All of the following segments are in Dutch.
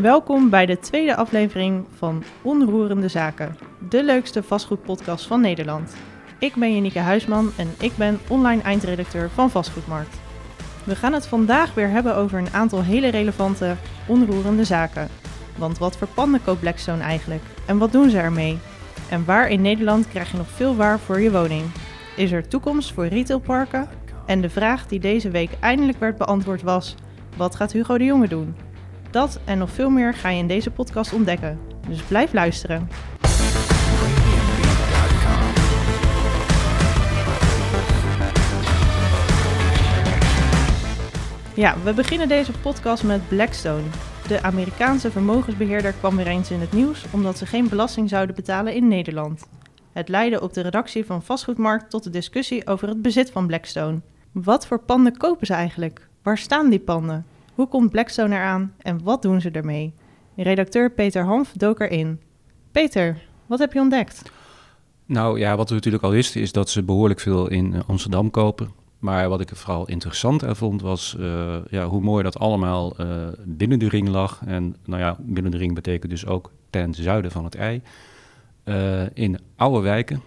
Welkom bij de tweede aflevering van Onroerende Zaken, de leukste vastgoedpodcast van Nederland. Ik ben Janieke Huisman en ik ben online eindredacteur van Vastgoedmarkt. We gaan het vandaag weer hebben over een aantal hele relevante onroerende zaken. Want wat voor panden koopt Blackstone eigenlijk? En wat doen ze ermee? En waar in Nederland krijg je nog veel waar voor je woning? Is er toekomst voor retailparken? En de vraag die deze week eindelijk werd beantwoord was: wat gaat Hugo de Jonge doen? Dat en nog veel meer ga je in deze podcast ontdekken. Dus blijf luisteren. Ja, we beginnen deze podcast met Blackstone. De Amerikaanse vermogensbeheerder kwam weer eens in het nieuws omdat ze geen belasting zouden betalen in Nederland. Het leidde op de redactie van Vastgoedmarkt tot de discussie over het bezit van Blackstone. Wat voor panden kopen ze eigenlijk? Waar staan die panden? Hoe komt Blackstone eraan en wat doen ze ermee? Redacteur Peter Hanf dook erin. Peter, wat heb je ontdekt? Nou ja, wat we natuurlijk al wisten is dat ze behoorlijk veel in eh, Amsterdam kopen. Maar wat ik vooral interessant vond was uh, ja, hoe mooi dat allemaal uh, binnen de ring lag. En nou ja, binnen de ring betekent dus ook ten zuiden van het ei. In oude wijken.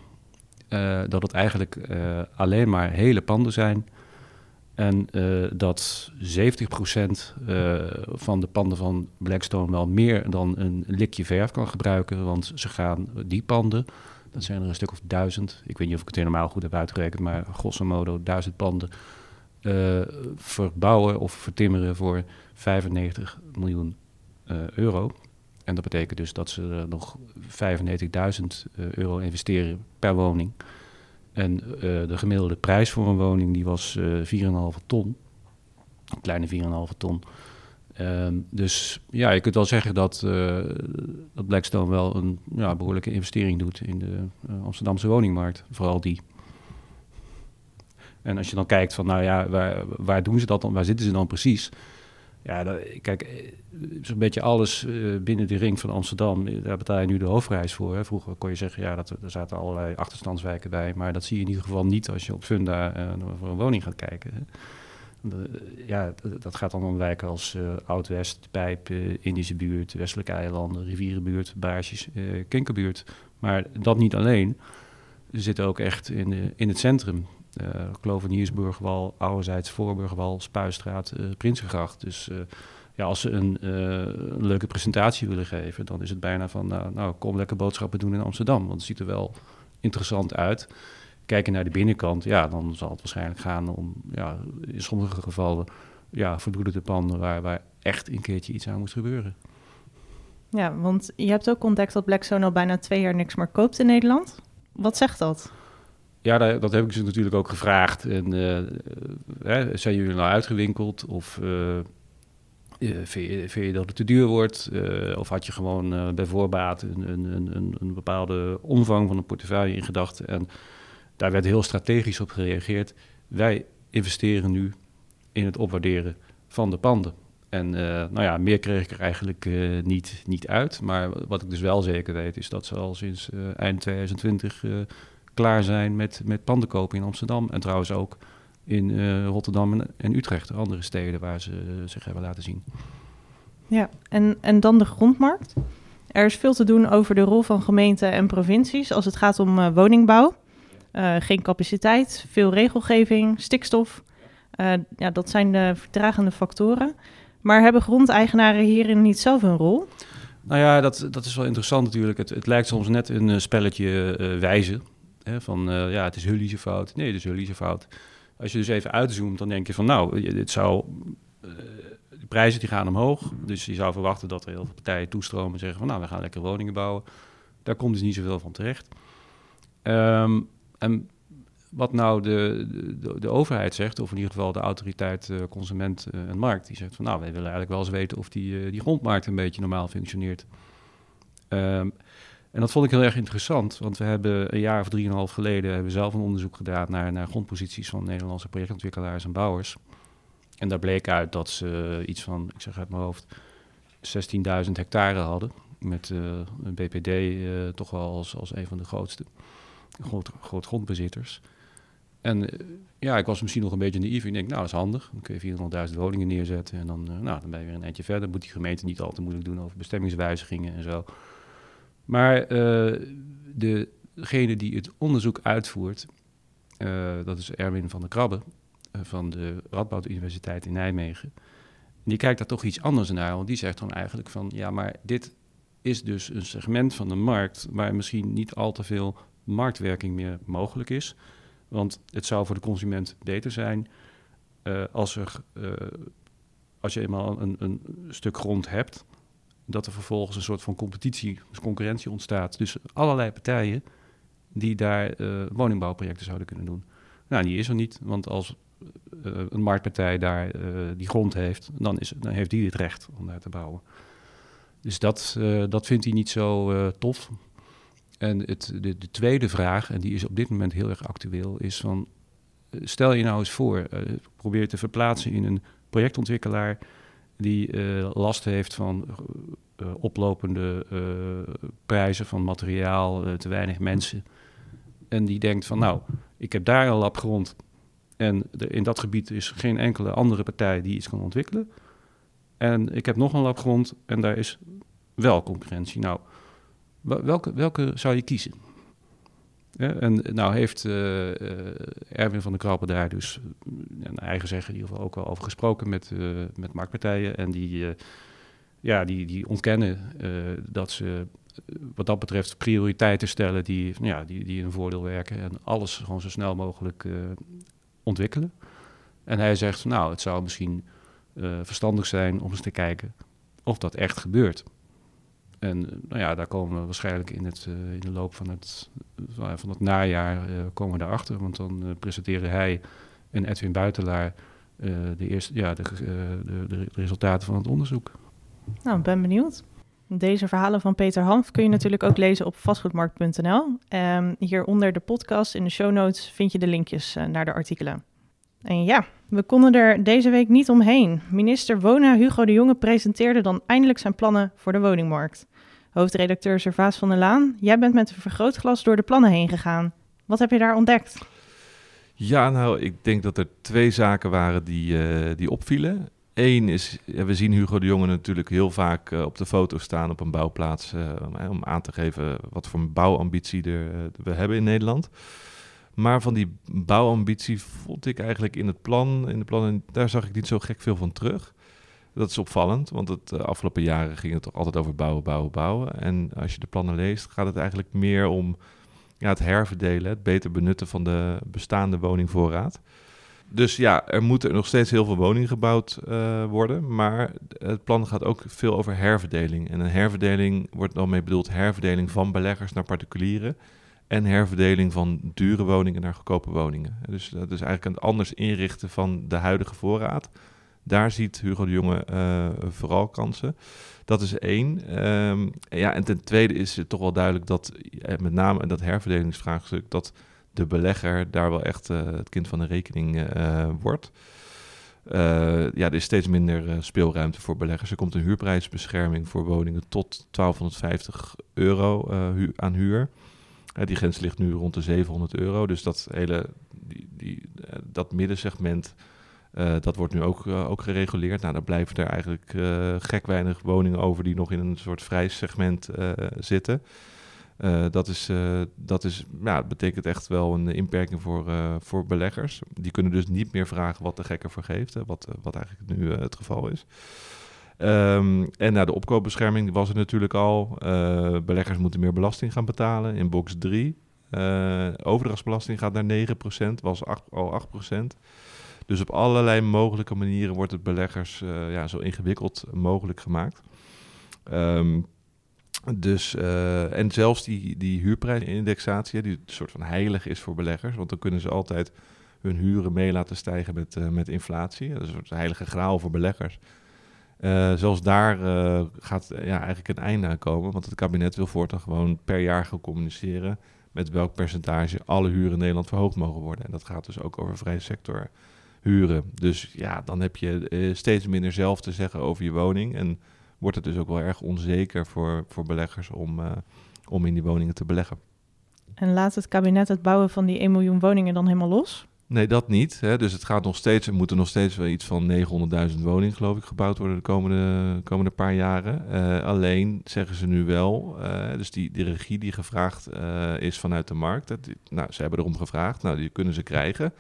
dat het eigenlijk alleen maar hele panden zijn. En dat 70% van de panden van Blackstone wel meer dan een likje verf kan gebruiken. Want ze gaan die panden dat zijn er een stuk of duizend. Ik weet niet of ik het helemaal goed heb uitgerekend, maar grosso modo duizend panden uh, verbouwen of vertimmeren voor 95 miljoen euro. En dat betekent dus dat ze er nog 95.000 euro investeren per woning. En uh, de gemiddelde prijs voor een woning die was 4,5 ton. Een kleine 4,5 ton. Um, dus ja, je kunt wel zeggen dat, uh, dat Blackstone wel een ja, behoorlijke investering doet in de uh, Amsterdamse woningmarkt. Vooral die. En als je dan kijkt van, nou ja, waar, waar doen ze dat dan? Waar zitten ze dan precies? Ja, kijk, zo'n beetje alles uh, binnen de ring van Amsterdam, daar betaal je nu de hoofdprijs voor. Hè. Vroeger kon je zeggen, ja, dat, er zaten allerlei achterstandswijken bij. Maar dat zie je in ieder geval niet als je op Funda voor een woning gaat kijken. Hè. Ja, dat gaat dan om wijken als Oud-West, Pijp, Indische buurt, Westelijke eilanden, Rivierenbuurt, Baarsjes, Kinkerbuurt. Maar dat niet alleen. Ze zitten ook echt in, de, in het centrum. Uh, Kloven-Niersburgwal, Ouderzijds, Voorburgwal, Spuistraat, Prinsengracht. Dus ja, als ze een, leuke presentatie willen geven, dan is het bijna van, nou, nou, kom lekker boodschappen doen in Amsterdam. Want het ziet er wel interessant uit kijken naar de binnenkant, ja, dan zal het waarschijnlijk gaan om, ja, in sommige gevallen, ja, verbroederde panden waar, waar echt een keertje iets aan moet gebeuren. Ja, want je hebt ook ontdekt dat Blackstone al bijna twee jaar niks meer koopt in Nederland. Wat zegt dat? Ja, dat, heb ik ze natuurlijk ook gevraagd. En uh, zijn jullie nou uitgewinkeld? Of vind, je, vind, je, dat het te duur wordt? Of had je gewoon bij voorbaat een, een, een, een, bepaalde omvang van een portefeuille in gedachten? En daar werd heel strategisch op gereageerd. Wij investeren nu in het opwaarderen van de panden. En nou ja, meer kreeg ik er eigenlijk niet, niet uit. Maar wat ik dus wel zeker weet, is dat ze al sinds eind 2020 klaar zijn met, met panden kopen in Amsterdam. En trouwens ook in Rotterdam en, en, Utrecht, andere steden waar ze zich hebben laten zien. Ja, en, en dan de grondmarkt. Er is veel te doen over de rol van gemeenten en provincies als het gaat om woningbouw. Uh, geen capaciteit, veel regelgeving, stikstof. Ja, dat zijn de vertragende factoren. Maar hebben grondeigenaren hierin niet zelf een rol? Nou ja, dat, dat is wel interessant natuurlijk. Het, het lijkt soms net een spelletje wijzen. Van ja, het is Hully's fout. Nee, het is fout. Als je dus even uitzoomt, dan denk je van nou, dit zou... de prijzen die gaan omhoog. Dus je zou verwachten dat er heel veel partijen toestromen en zeggen van nou, we gaan lekker woningen bouwen. Daar komt dus niet zoveel van terecht. Um, en wat nou de, de, de, overheid zegt, of in ieder geval de autoriteit uh, consument en markt, die zegt van nou, wij willen eigenlijk wel eens weten of die, die grondmarkt een beetje normaal functioneert. Um, en dat vond ik heel erg interessant, want we hebben een jaar of drieënhalf geleden hebben zelf een onderzoek gedaan naar, grondposities van Nederlandse projectontwikkelaars en bouwers. En daar bleek uit dat ze iets van, ik zeg uit mijn hoofd, 16.000 hectare hadden, met een BPD toch wel als, als een van de grootste groot, groot grondbezitters. En eh, ja, ik was misschien nog een beetje naïef. Ik denk, nou, dat is handig. Dan kun je 400.000 woningen neerzetten. En dan, eh, nou, dan ben je weer een eindje verder. Moet die gemeente niet al te moeilijk doen over bestemmingswijzigingen en zo. Maar uh, degene die het onderzoek uitvoert, dat is Erwin van der Krabbe van de Radboud Universiteit in Nijmegen. Die kijkt daar toch iets anders naar. Want die zegt dan eigenlijk van, ja, maar dit is dus een segment van de markt waar misschien niet al te veel marktwerking meer mogelijk is. Want het zou voor de consument beter zijn als, er, als je eenmaal een, een, stuk grond hebt, dat er vervolgens een soort van competitie, dus concurrentie ontstaat. Dus allerlei partijen die daar uh, woningbouwprojecten zouden kunnen doen. Nou, die is er niet, want als een marktpartij daar die grond heeft, dan, is, dan heeft die het recht om daar te bouwen. Dus dat, dat vindt hij niet zo tof. En het, de, de, tweede vraag, en die is op dit moment heel erg actueel, is van eh, stel je nou eens voor, probeer te verplaatsen in een projectontwikkelaar die uh, last heeft van uh, oplopende prijzen van materiaal, te weinig mensen. En die denkt van nou, ik heb daar een lab grond en in dat gebied is geen enkele andere partij die iets kan ontwikkelen. En ik heb nog een lab grond en daar is wel concurrentie. Nou, Welke, welke zou je kiezen? En nou heeft uh, Erwin van der Krappen daar dus een eigen zeggen in ieder geval ook wel over gesproken met, met marktpartijen. En die, ja, die, die ontkennen dat ze wat dat betreft prioriteiten stellen die, ja, die, die een voordeel werken. En alles gewoon zo snel mogelijk ontwikkelen. En hij zegt, nou, het zou misschien verstandig zijn om eens te kijken of dat echt gebeurt. En nou ja, daar komen we waarschijnlijk in, het, uh, in de loop van het, uh, van het najaar uh, komen we daarachter. Want dan presenteren hij en Edwin Buitelaar de, eerste, ja, de, de, de, resultaten van het onderzoek. Nou, ik ben benieuwd. Deze verhalen van Peter Hanf kun je natuurlijk ook lezen op vastgoedmarkt.nl. Um, ehm, hier onder de podcast in de show notes vind je de linkjes naar de artikelen. En ja, we konden er deze week niet omheen. Minister Wona Hugo de Jonge presenteerde dan eindelijk zijn plannen voor de woningmarkt. Hoofdredacteur Servaas van der Laan, jij bent met een vergrootglas door de plannen heen gegaan. Wat heb je daar ontdekt? Ja, nou, ik denk dat er twee zaken waren die, uh, die opvielen. Eén is, we zien Hugo de Jonge natuurlijk heel vaak uh, op de foto staan op een bouwplaats. Uh, om aan te geven wat voor bouwambitie er, we hebben in Nederland. Maar van die bouwambitie vond ik eigenlijk in het plan, in de plannen, daar zag ik niet zo gek veel van terug. Dat is opvallend, want het uh, afgelopen jaren ging het toch altijd over bouwen, bouwen, bouwen. En als je de plannen leest, gaat het eigenlijk meer om ja, het herverdelen, het beter benutten van de bestaande woningvoorraad. Dus ja, er moeten nog steeds heel veel woningen gebouwd uh, worden, maar het plan gaat ook veel over herverdeling. En een herverdeling wordt dan mee bedoeld herverdeling van beleggers naar particulieren en herverdeling van dure woningen naar goedkope woningen. Dus dat is eigenlijk een anders inrichten van de huidige voorraad. Daar ziet Hugo de Jonge uh, vooral kansen. Dat is één. Um, ja, en ten tweede is het toch wel duidelijk dat, eh, met name dat herverdelingsvraagstuk, dat de belegger daar wel echt uh, het kind van de rekening wordt. ja, er is steeds minder speelruimte voor beleggers. Er komt een huurprijsbescherming voor woningen tot 1250 euro aan huur die grens ligt nu rond de 700 euro. Dus dat hele die, die, eh, dat middensegment, uh, dat wordt nu ook, uh, ook gereguleerd. Nou, dan blijven er eigenlijk gek weinig woningen over die nog in een soort vrij segment zitten. dat, is, dat is, ja, betekent echt wel een inperking voor, voor beleggers. Die kunnen dus niet meer vragen wat de gekker voor geeft, hè, wat, wat eigenlijk nu het geval is. Um, en naar de opkoopbescherming was er natuurlijk al. Uh, beleggers moeten meer belasting gaan betalen in box 3. Uh, eh, overdrachtsbelasting gaat naar 9%, was 8, al 8%. Dus op allerlei mogelijke manieren wordt het beleggers uh, ja, zo ingewikkeld mogelijk gemaakt. Um, dus, en zelfs die, die huurprijsindexatie, die een soort van heilig is voor beleggers, want dan kunnen ze altijd hun huren mee laten stijgen met, met inflatie. Dat is een soort heilige graal voor beleggers. Uh, zelfs daar uh, gaat ja, eigenlijk een einde aan komen. Want het kabinet wil voortaan gewoon per jaar gaan communiceren met welk percentage alle huren in Nederland verhoogd mogen worden. En dat gaat dus ook over vrije sector huren. Dus ja, dan heb je steeds minder zelf te zeggen over je woning. En wordt het dus ook wel erg onzeker voor, voor beleggers om, om in die woningen te beleggen. En laat het kabinet het bouwen van die 1 miljoen woningen dan helemaal los? Nee, dat niet. Hè. Dus het gaat nog steeds, er moeten nog steeds wel iets van 900.000 woningen, geloof ik, gebouwd worden de komende, komende paar jaren. Eh, alleen zeggen ze nu wel, uh, dus die, die regie die gevraagd uh, is vanuit de markt. Dat, nou, ze hebben erom gevraagd, nou, die kunnen ze krijgen.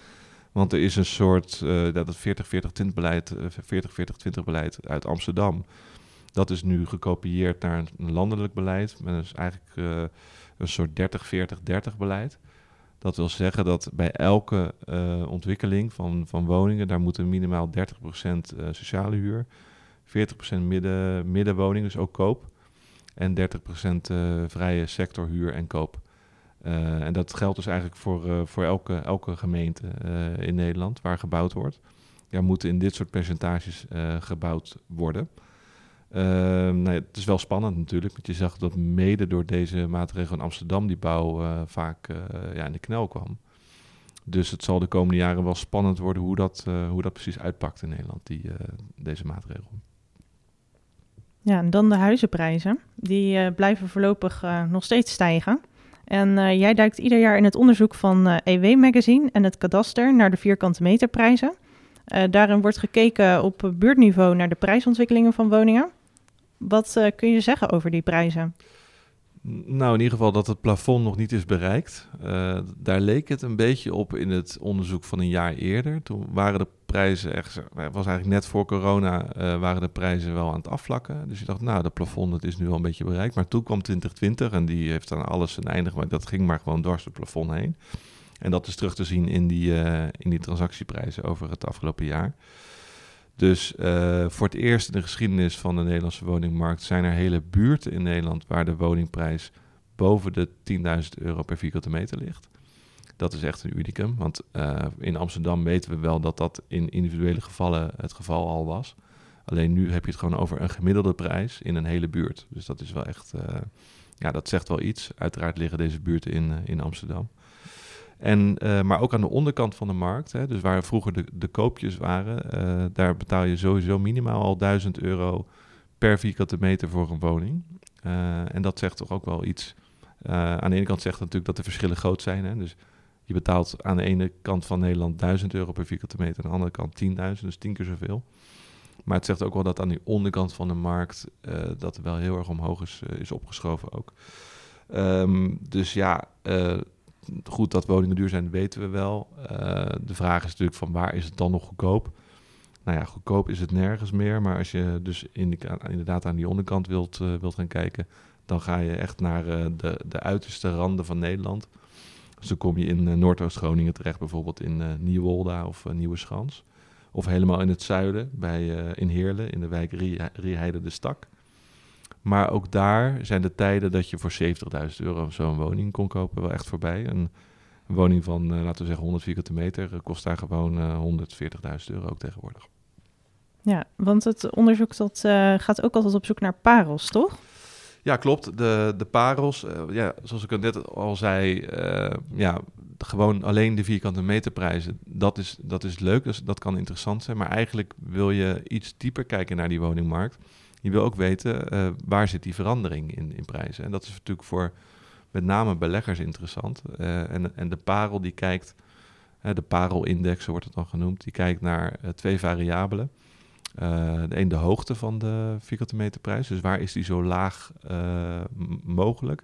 Want er is een soort, dat het 40-40-20 beleid, 40-40-20 beleid uit Amsterdam. Dat is nu gekopieerd naar een landelijk beleid. Met dus eigenlijk een soort 30-40-30 beleid. Dat wil zeggen dat bij elke uh, ontwikkeling van, van woningen, daar moet er minimaal 30% uh, eh, sociale huur, 40% midden, middenwoning, dus ook koop, en 30% uh, eh, vrije sector huur en koop. en dat geldt dus eigenlijk voor, voor elke, elke gemeente in Nederland waar gebouwd wordt. Ja, moeten in dit soort percentages gebouwd worden. Uh, nou ja, het is wel spannend natuurlijk, want je zag dat mede door deze maatregel in Amsterdam die bouw uh, vaak uh, ja, in de knel kwam. Dus het zal de komende jaren wel spannend worden hoe dat, eh, hoe dat precies uitpakt in Nederland, die, deze maatregel. Ja, en dan de huizenprijzen. Die blijven voorlopig nog steeds stijgen. En jij duikt ieder jaar in het onderzoek van EW Magazine en het kadaster naar de vierkante meterprijzen. daarin wordt gekeken op buurtniveau naar de prijsontwikkelingen van woningen. Wat uh, kun je zeggen over die prijzen? Nou, in ieder geval dat het plafond nog niet is bereikt. Uh, daar leek het een beetje op in het onderzoek van een jaar eerder. Toen waren de prijzen echt, het was eigenlijk net voor corona, waren de prijzen wel aan het afvlakken. Dus je dacht, nou, de plafond het is nu al een beetje bereikt. Maar toen kwam 2020 en die heeft dan alles een einde gemaakt. Dat ging maar gewoon dwars het plafond heen. En dat is terug te zien in die, in die transactieprijzen over het afgelopen jaar. Dus uh, voor het eerst in de geschiedenis van de Nederlandse woningmarkt zijn er hele buurten in Nederland waar de woningprijs boven de 10.000 euro per vierkante meter ligt. Dat is echt een unicum, want uh, in Amsterdam weten we wel dat dat in individuele gevallen het geval al was. Alleen nu heb je het gewoon over een gemiddelde prijs in een hele buurt. Dus dat is wel echt, uh, ja, dat zegt wel iets. Uiteraard liggen deze buurten in, in Amsterdam. En, uh, maar ook aan de onderkant van de markt, hè, dus waar vroeger de, de koopjes waren, uh, daar betaal je sowieso minimaal al 1000 euro per vierkante meter voor een woning. Uh, en dat zegt toch ook wel iets. aan de ene kant zegt het natuurlijk dat de verschillen groot zijn. Hè, dus je betaalt aan de ene kant van Nederland 1000 euro per vierkante meter, aan de andere kant 10.000, dus tien keer zoveel. Maar het zegt ook wel dat aan die onderkant van de markt dat wel heel erg omhoog is, is opgeschoven ook. Um, dus ja, goed dat woningen duur zijn, weten we wel. Uh, de vraag is natuurlijk van waar is het dan nog goedkoop? Nou ja, goedkoop is het nergens meer. Maar als je dus in inderdaad aan die onderkant wilt, uh, wilt gaan kijken, dan ga je echt naar uh, de, de uiterste randen van Nederland. Dus dan kom je in Noordoost-Groningen terecht, bijvoorbeeld in Nieuwolda of Nieuwe Schans. Of helemaal in het zuiden, bij, in Heerlen, in de wijk Rieheide de Stak. Maar ook daar zijn de tijden dat je voor 70.000 euro zo'n woning kon kopen wel echt voorbij. Een, een woning van, uh, laten we zeggen, 100 vierkante meter uh, kost daar gewoon uh, 140.000 euro ook tegenwoordig. Ja, want het onderzoek dat, gaat ook altijd op zoek naar parels, toch? Ja, klopt. De, de parels, ja, zoals ik net al zei, ja, gewoon alleen de vierkante meterprijzen, dat is, dat is leuk, dus dat kan interessant zijn. Maar eigenlijk wil je iets dieper kijken naar die woningmarkt je wil ook weten uh, waar zit die verandering in, in prijzen. En dat is natuurlijk voor met name beleggers interessant. Uh, en, en de parel die kijkt, uh, de parelindex wordt het dan genoemd, die kijkt naar twee variabelen. de een de hoogte van de vierkante meterprijs, dus waar is die zo laag mogelijk.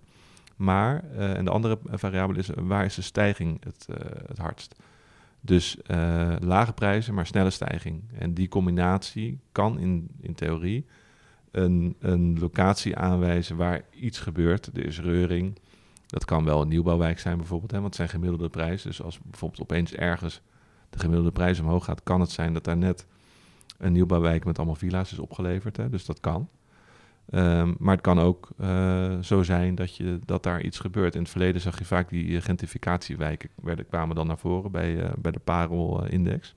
Maar, en de andere variabele is, waar is de stijging het, het hardst? Dus lage prijzen, maar snelle stijging. En die combinatie kan in, in theorie een, een locatie aanwijzen waar iets gebeurt. Er is reuring. Dat kan wel een nieuwbouwwijk zijn bijvoorbeeld, hè, want het zijn gemiddelde prijzen. Dus als bijvoorbeeld opeens ergens de gemiddelde prijs omhoog gaat, kan het zijn dat daar net een nieuwbouwwijk met allemaal villa's is opgeleverd. Hè, dus dat kan. Um, maar het kan ook uh, zo zijn dat, je, dat daar iets gebeurt. In het verleden zag je vaak die gentrificatiewijken werden, kwamen dan naar voren bij, bij de Parel-index.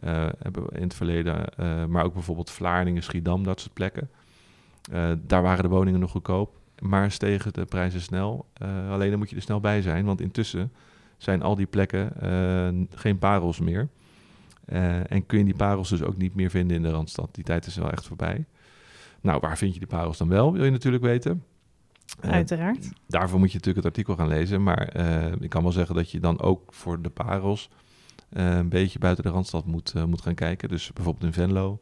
Hebben we in het verleden, uh, maar ook bijvoorbeeld Vlaardingen, Schiedam, dat soort plekken. Uh, daar waren de woningen nog goedkoop, maar stegen de prijzen snel. alleen dan moet je er snel bij zijn, want intussen zijn al die plekken geen parels meer. en kun je die parels dus ook niet meer vinden in de Randstad. Die tijd is wel echt voorbij. Nou, waar vind je die parels dan wel, wil je natuurlijk weten. Uiteraard. daarvoor moet je natuurlijk het artikel gaan lezen. Maar ik kan wel zeggen dat je dan ook voor de parels eh, een beetje buiten de Randstad moet, eh, moet gaan kijken. Dus bijvoorbeeld in Venlo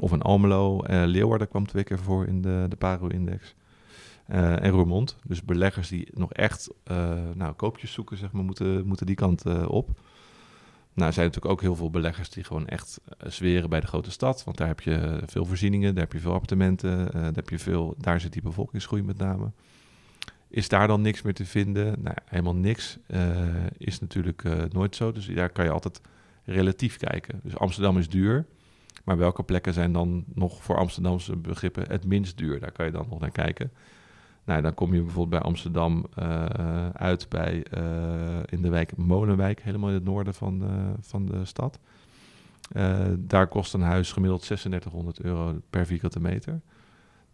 of in Almelo. Uh, Leeuwarden kwam twee keer voor in de, de Paro-index. en Roermond. Dus beleggers die nog echt nou, koopjes zoeken, zeg maar, moeten, moeten die kant op. Nou, er zijn natuurlijk ook heel veel beleggers die gewoon echt zweren bij de grote stad. Want daar heb je veel voorzieningen, daar heb je veel appartementen, daar, heb je veel, daar zit die bevolkingsgroei met name. Is daar dan niks meer te vinden? Nou, helemaal niks uh, is natuurlijk uh, nooit zo. Dus daar kan je altijd relatief kijken. Dus Amsterdam is duur. Maar welke plekken zijn dan nog voor Amsterdamse begrippen het minst duur? Daar kan je dan nog naar kijken. Nou, dan kom je bijvoorbeeld bij Amsterdam uh, uit bij in de wijk Molenwijk, helemaal in het noorden van, van de stad. daar kost een huis gemiddeld 3600 euro per vierkante meter.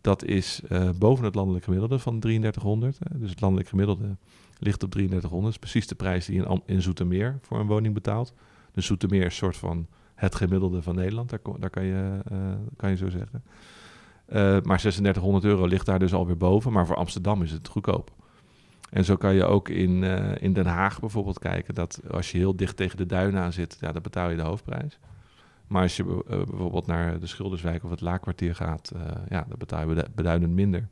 Dat is uh, boven het landelijk gemiddelde van 3300. Dus het landelijk gemiddelde ligt op 3300. Dat is precies de prijs die in, in Zoetermeer voor een woning betaalt. Dus Zoetermeer is een soort van het gemiddelde van Nederland. Daar, kan, je, uh, kan je zo zeggen. Maar 3600 euro ligt daar dus alweer boven. Maar voor Amsterdam is het goedkoop. En zo kan je ook in, in Den Haag bijvoorbeeld kijken dat als je heel dicht tegen de duinen aan zit, ja, dan betaal je de hoofdprijs. Maar als je uh, bijvoorbeeld naar de Schilderswijk of het Laakkwartier gaat, uh, ja, dan betaal je beduidend minder.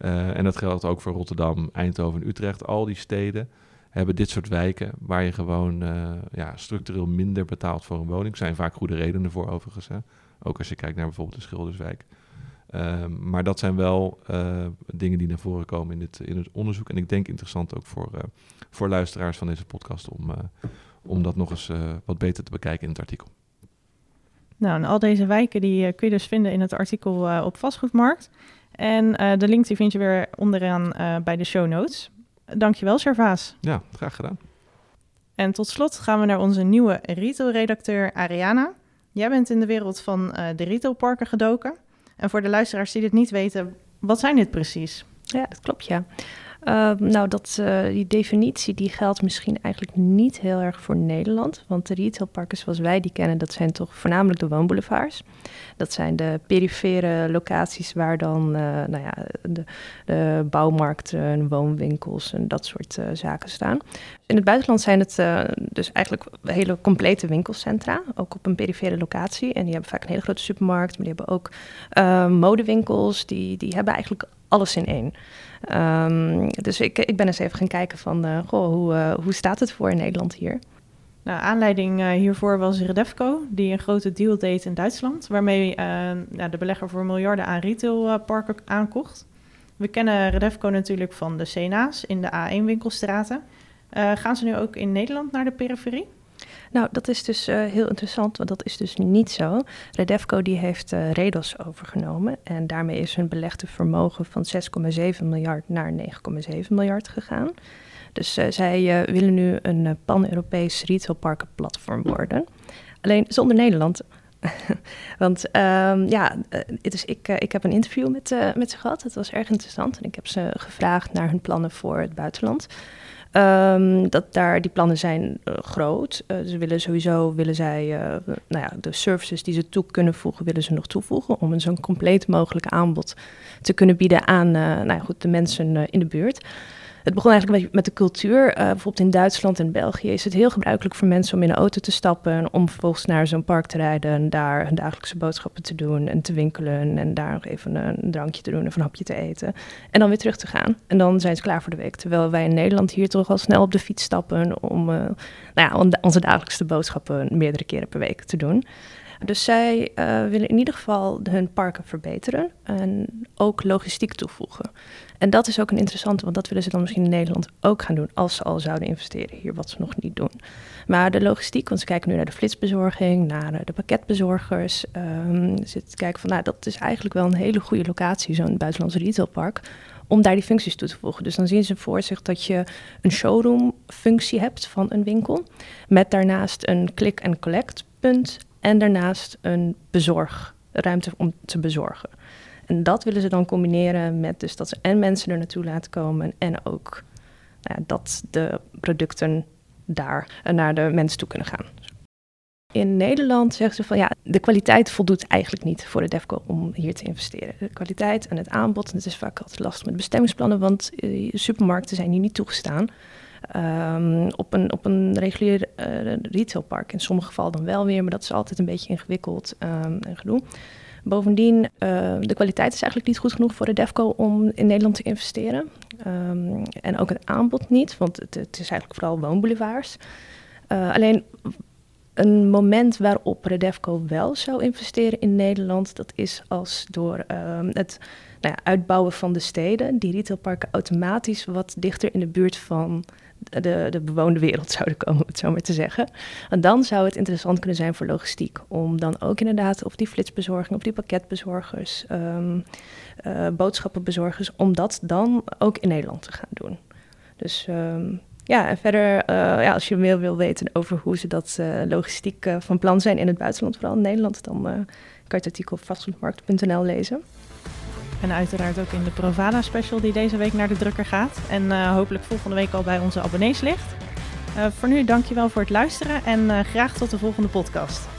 Uh, en dat geldt ook voor Rotterdam, Eindhoven, Utrecht. Al die steden hebben dit soort wijken waar je gewoon ja, structureel minder betaalt voor een woning. Er zijn vaak goede redenen voor overigens. Hè? Ook als je kijkt naar bijvoorbeeld de Schilderswijk. Ehm, maar dat zijn wel dingen die naar voren komen in, dit, in het onderzoek. En ik denk interessant ook voor, voor luisteraars van deze podcast om, om dat nog eens wat beter te bekijken in het artikel. Nou, en al deze wijken die uh, kun je dus vinden in het artikel uh, op vastgoedmarkt. En uh, de link die vind je weer onderaan bij de show notes. Dankjewel, Servaas. Ja, graag gedaan. En tot slot gaan we naar onze nieuwe retailredacteur Ariana. Jij bent in de wereld van de retailparken gedoken. En voor de luisteraars die dit niet weten, wat zijn dit precies? Ja, dat klopt, ja. Uh, nou, dat, uh, die definitie die geldt misschien eigenlijk niet heel erg voor Nederland. Want de retailparken zoals wij die kennen, dat zijn toch voornamelijk de woonboulevards. Dat zijn de perifere locaties waar dan uh, nou ja, de, de, bouwmarkten, woonwinkels en dat soort zaken staan. In het buitenland zijn het dus eigenlijk hele complete winkelcentra, ook op een perifere locatie. En die hebben vaak een hele grote supermarkt, maar die hebben ook modewinkels. Die, die hebben eigenlijk alles in één. Um, dus ik, ik ben eens even gaan kijken van, uh, goh, hoe, uh, hoe staat het voor in Nederland hier? Nou, aanleiding uh, hiervoor was Redefco, die een grote deal deed in Duitsland, waarmee de belegger voor miljarden aan retailparken aankocht. We kennen Redefco natuurlijk van de CNA's in de A1-winkelstraten. gaan ze nu ook in Nederland naar de periferie? Nou, dat is dus uh, heel interessant, want dat is dus niet zo. Redefco die heeft uh, Redos overgenomen en daarmee is hun belegde vermogen van 6,7 miljard naar 9,7 miljard gegaan. Dus uh, zij willen nu een pan-Europees retailparkenplatform worden. Alleen zonder Nederland. Want um, ja, het ik, ik heb een interview met, met ze gehad. Het was erg interessant en ik heb ze gevraagd naar hun plannen voor het buitenland. Um, dat daar, die plannen zijn uh, groot. Uh, ze willen sowieso, willen zij, uh, nou ja, de services die ze toe kunnen voegen, willen ze nog toevoegen. Om een zo'n compleet mogelijk aanbod te kunnen bieden aan, nou ja, goed, de mensen in de buurt. Het begon eigenlijk met, de cultuur. Uh, bijvoorbeeld in Duitsland en België is het heel gebruikelijk voor mensen om in een auto te stappen. Om vervolgens naar zo'n park te rijden en daar hun dagelijkse boodschappen te doen en te winkelen. En daar nog even een, drankje te doen of een hapje te eten. En dan weer terug te gaan. En dan zijn ze klaar voor de week. Terwijl wij in Nederland hier toch al snel op de fiets stappen om, uh, nou ja, onze dagelijkse boodschappen meerdere keren per week te doen. Dus zij uh, willen in ieder geval hun parken verbeteren en ook logistiek toevoegen. En dat is ook een interessante, want dat willen ze dan misschien in Nederland ook gaan doen als ze al zouden investeren hier, wat ze nog niet doen. Maar de logistiek, want ze kijken nu naar de flitsbezorging, naar de pakketbezorgers. Um, ze kijken van, nou, dat is eigenlijk wel een hele goede locatie, zo'n buitenlands retailpark om daar die functies toe te voegen. Dus dan zien ze voor zich dat je een showroom-functie hebt van een winkel, met daarnaast een click-and-collect punt en daarnaast een bezorgruimte om te bezorgen. En dat willen ze dan combineren met dus dat ze en mensen er naartoe laten komen en ook nou ja, dat de producten daar naar de mensen toe kunnen gaan. In Nederland zeggen ze van ja, de kwaliteit voldoet eigenlijk niet voor de DEFCO om hier te investeren. De kwaliteit en het aanbod, en het is vaak altijd lastig met bestemmingsplannen, want uh, supermarkten zijn hier niet toegestaan. Ehm, op, een, op een regulier uh, retailpark. In sommige gevallen dan wel weer, maar dat is altijd een beetje ingewikkeld um, en gedoe. Bovendien, uh, de kwaliteit is eigenlijk niet goed genoeg voor de DEFCO om in Nederland te investeren. Um, en ook het aanbod niet, want het, het is eigenlijk vooral woonboulevards. Uh, alleen een moment waarop Redefco wel zou investeren in Nederland, dat is als door het nou ja, uitbouwen van de steden, die retailparken automatisch wat dichter in de buurt van de, de bewoonde wereld zouden komen, om het zo maar te zeggen. En dan zou het interessant kunnen zijn voor logistiek, om dan ook inderdaad op die flitsbezorging, op die pakketbezorgers, um, uh, boodschappenbezorgers, om dat dan ook in Nederland te gaan doen. Dus um, ja, en verder, uh, ja, als je meer wil weten over hoe ze dat uh, logistiek van plan zijn in het buitenland, vooral in Nederland, dan kan je het artikel op vastgoedmarkt.nl lezen. En uiteraard ook in de Provada special die deze week naar de drukker gaat. En hopelijk volgende week al bij onze abonnees ligt. voor nu dankjewel voor het luisteren en graag tot de volgende podcast.